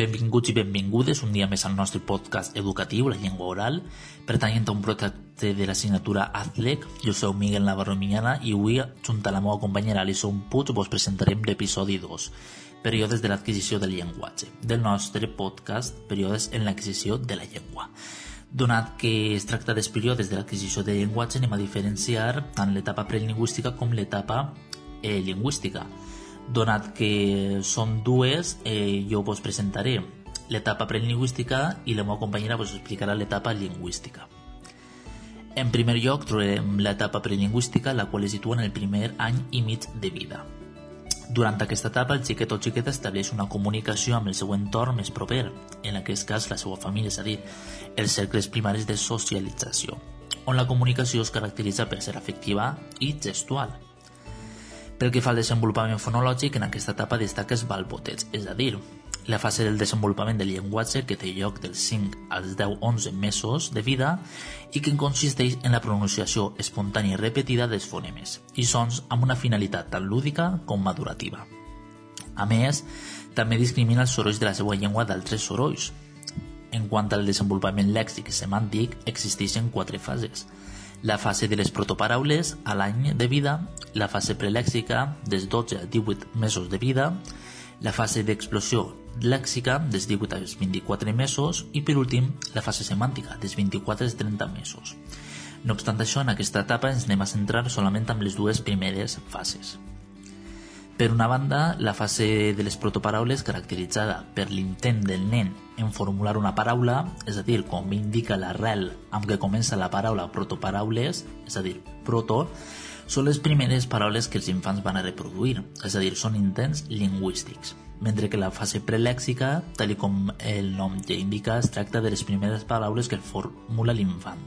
Benvinguts i benvingudes un dia més al nostre podcast educatiu, la llengua oral, pertanyent a un projecte de l'assignatura AZLEC. Jo sou Miguel Navarro Miñana i avui, junt a la meva companyera Alison Puig, vos presentarem l'episodi 2, períodes de l'adquisició del llenguatge, del nostre podcast Períodes en l'adquisició de la llengua. Donat que es tracta dels períodes de l'adquisició de llenguatge, anem a diferenciar tant l'etapa prelingüística com l'etapa eh, lingüística. Donat que són dues, eh, jo vos presentaré l'etapa prelingüística i la meva companyera vos explicarà l'etapa lingüística. En primer lloc trobarem l'etapa prelingüística, la qual es situa en el primer any i mig de vida. Durant aquesta etapa, el xiquet o xiqueta estableix una comunicació amb el seu entorn més proper, en aquest cas la seva família, és a dir, els cercles primaris de socialització, on la comunicació es caracteritza per ser afectiva i gestual. Pel que fa al desenvolupament fonològic, en aquesta etapa destaca els balbotets, és a dir, la fase del desenvolupament del llenguatge que té lloc dels 5 als 10-11 mesos de vida i que consisteix en la pronunciació espontània i repetida dels fonemes i sons amb una finalitat tant lúdica com madurativa. A més, també discrimina els sorolls de la seva llengua d'altres sorolls. En quant al desenvolupament lèxic i semàntic, existeixen quatre fases – la fase de les protoparaules a l'any de vida, la fase prelèxica dels 12 a 18 mesos de vida, la fase d'explosió lèxica dels 18 als 24 mesos i, per últim, la fase semàntica dels 24 als 30 mesos. No obstant això, en aquesta etapa ens anem a centrar solament amb les dues primeres fases. Per una banda, la fase de les protoparaules caracteritzada per l'intent del nen en formular una paraula, és a dir, com indica l'arrel amb què comença la paraula protoparaules, és a dir, proto, són les primeres paraules que els infants van a reproduir, és a dir, són intents lingüístics, mentre que la fase prelèxica, tal com el nom ja indica, es tracta de les primeres paraules que formula l'infant,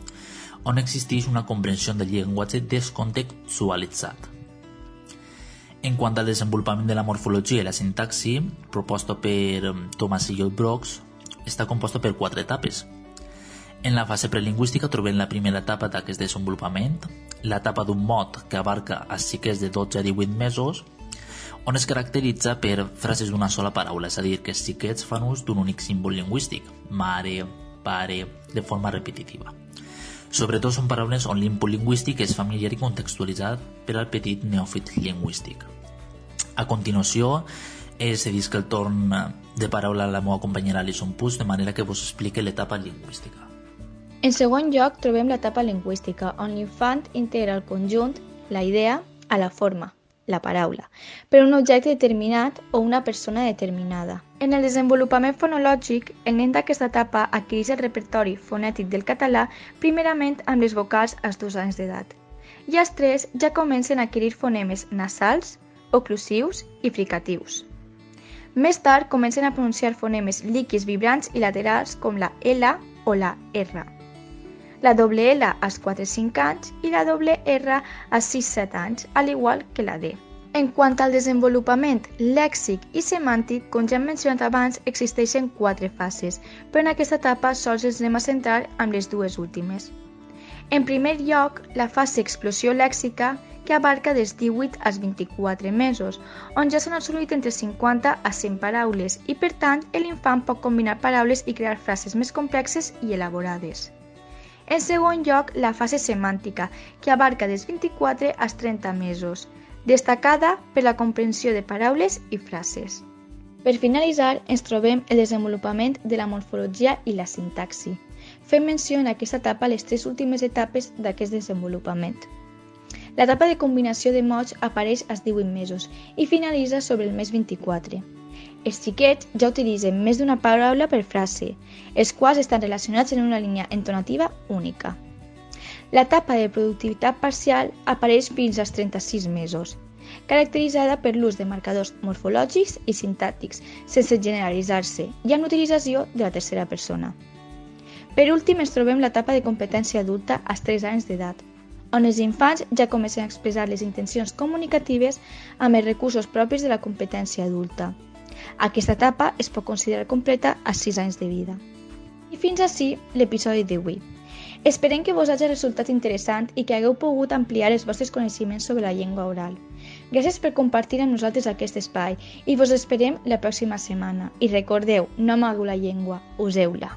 on existeix una comprensió del llenguatge descontextualitzat. En quant al desenvolupament de la morfologia i la sintaxi, proposta per um, Thomas i Brooks, està composta per quatre etapes. En la fase prelingüística trobem la primera etapa d'aquest desenvolupament, l'etapa d'un mot que abarca els xiquets de 12 a 18 mesos, on es caracteritza per frases d'una sola paraula, és a dir, que els xiquets fan ús d'un únic símbol lingüístic, mare, pare, de forma repetitiva. Sobretot són paraules on l'input lingüístic és familiar i contextualitzat per al petit neòfit lingüístic. A continuació, eh, cedisc el torn de paraula a la meva companyera Alison Puig de manera que vos explique l'etapa lingüística. En segon lloc, trobem l'etapa lingüística, on l'infant integra el conjunt, la idea, a la forma, la paraula, per un objecte determinat o una persona determinada. En el desenvolupament fonològic, el nen d'aquesta etapa adquireix el repertori fonètic del català primerament amb les vocals als dos anys d'edat. I els tres ja comencen a adquirir fonemes nasals, oclusius i fricatius. Més tard comencen a pronunciar fonemes líquids vibrants i laterals com la L o la R. La doble L als 4-5 anys i la doble R als 6-7 anys, al igual que la D. En quant al desenvolupament lèxic i semàntic, com ja hem mencionat abans, existeixen quatre fases, però en aquesta etapa sols ens anem a centrar amb les dues últimes. En primer lloc, la fase explosió lèxica que abarca des 18 als 24 mesos, on ja s'han assolit entre 50 a 100 paraules i, per tant, l'infant pot combinar paraules i crear frases més complexes i elaborades. En segon lloc, la fase semàntica, que abarca des 24 als 30 mesos, destacada per la comprensió de paraules i frases. Per finalitzar, ens trobem el desenvolupament de la morfologia i la sintaxi. Fem menció en aquesta etapa les tres últimes etapes d'aquest desenvolupament. L'etapa de combinació de mots apareix als 18 mesos i finalitza sobre el mes 24. Els xiquets ja utilitzen més d'una paraula per frase, els quals estan relacionats en una línia entonativa única. L'etapa de productivitat parcial apareix fins als 36 mesos, caracteritzada per l'ús de marcadors morfològics i sintàctics, sense generalitzar-se, i amb l'utilització de la tercera persona. Per últim, ens trobem l'etapa de competència adulta als 3 anys d'edat, on els infants ja comencen a expressar les intencions comunicatives amb els recursos propis de la competència adulta. Aquesta etapa es pot considerar completa a 6 anys de vida. I fins així l'episodi d'avui. Esperem que vos hagi resultat interessant i que hagueu pogut ampliar els vostres coneixements sobre la llengua oral. Gràcies per compartir amb nosaltres aquest espai i vos esperem la pròxima setmana. I recordeu, no amagueu la llengua, useu-la.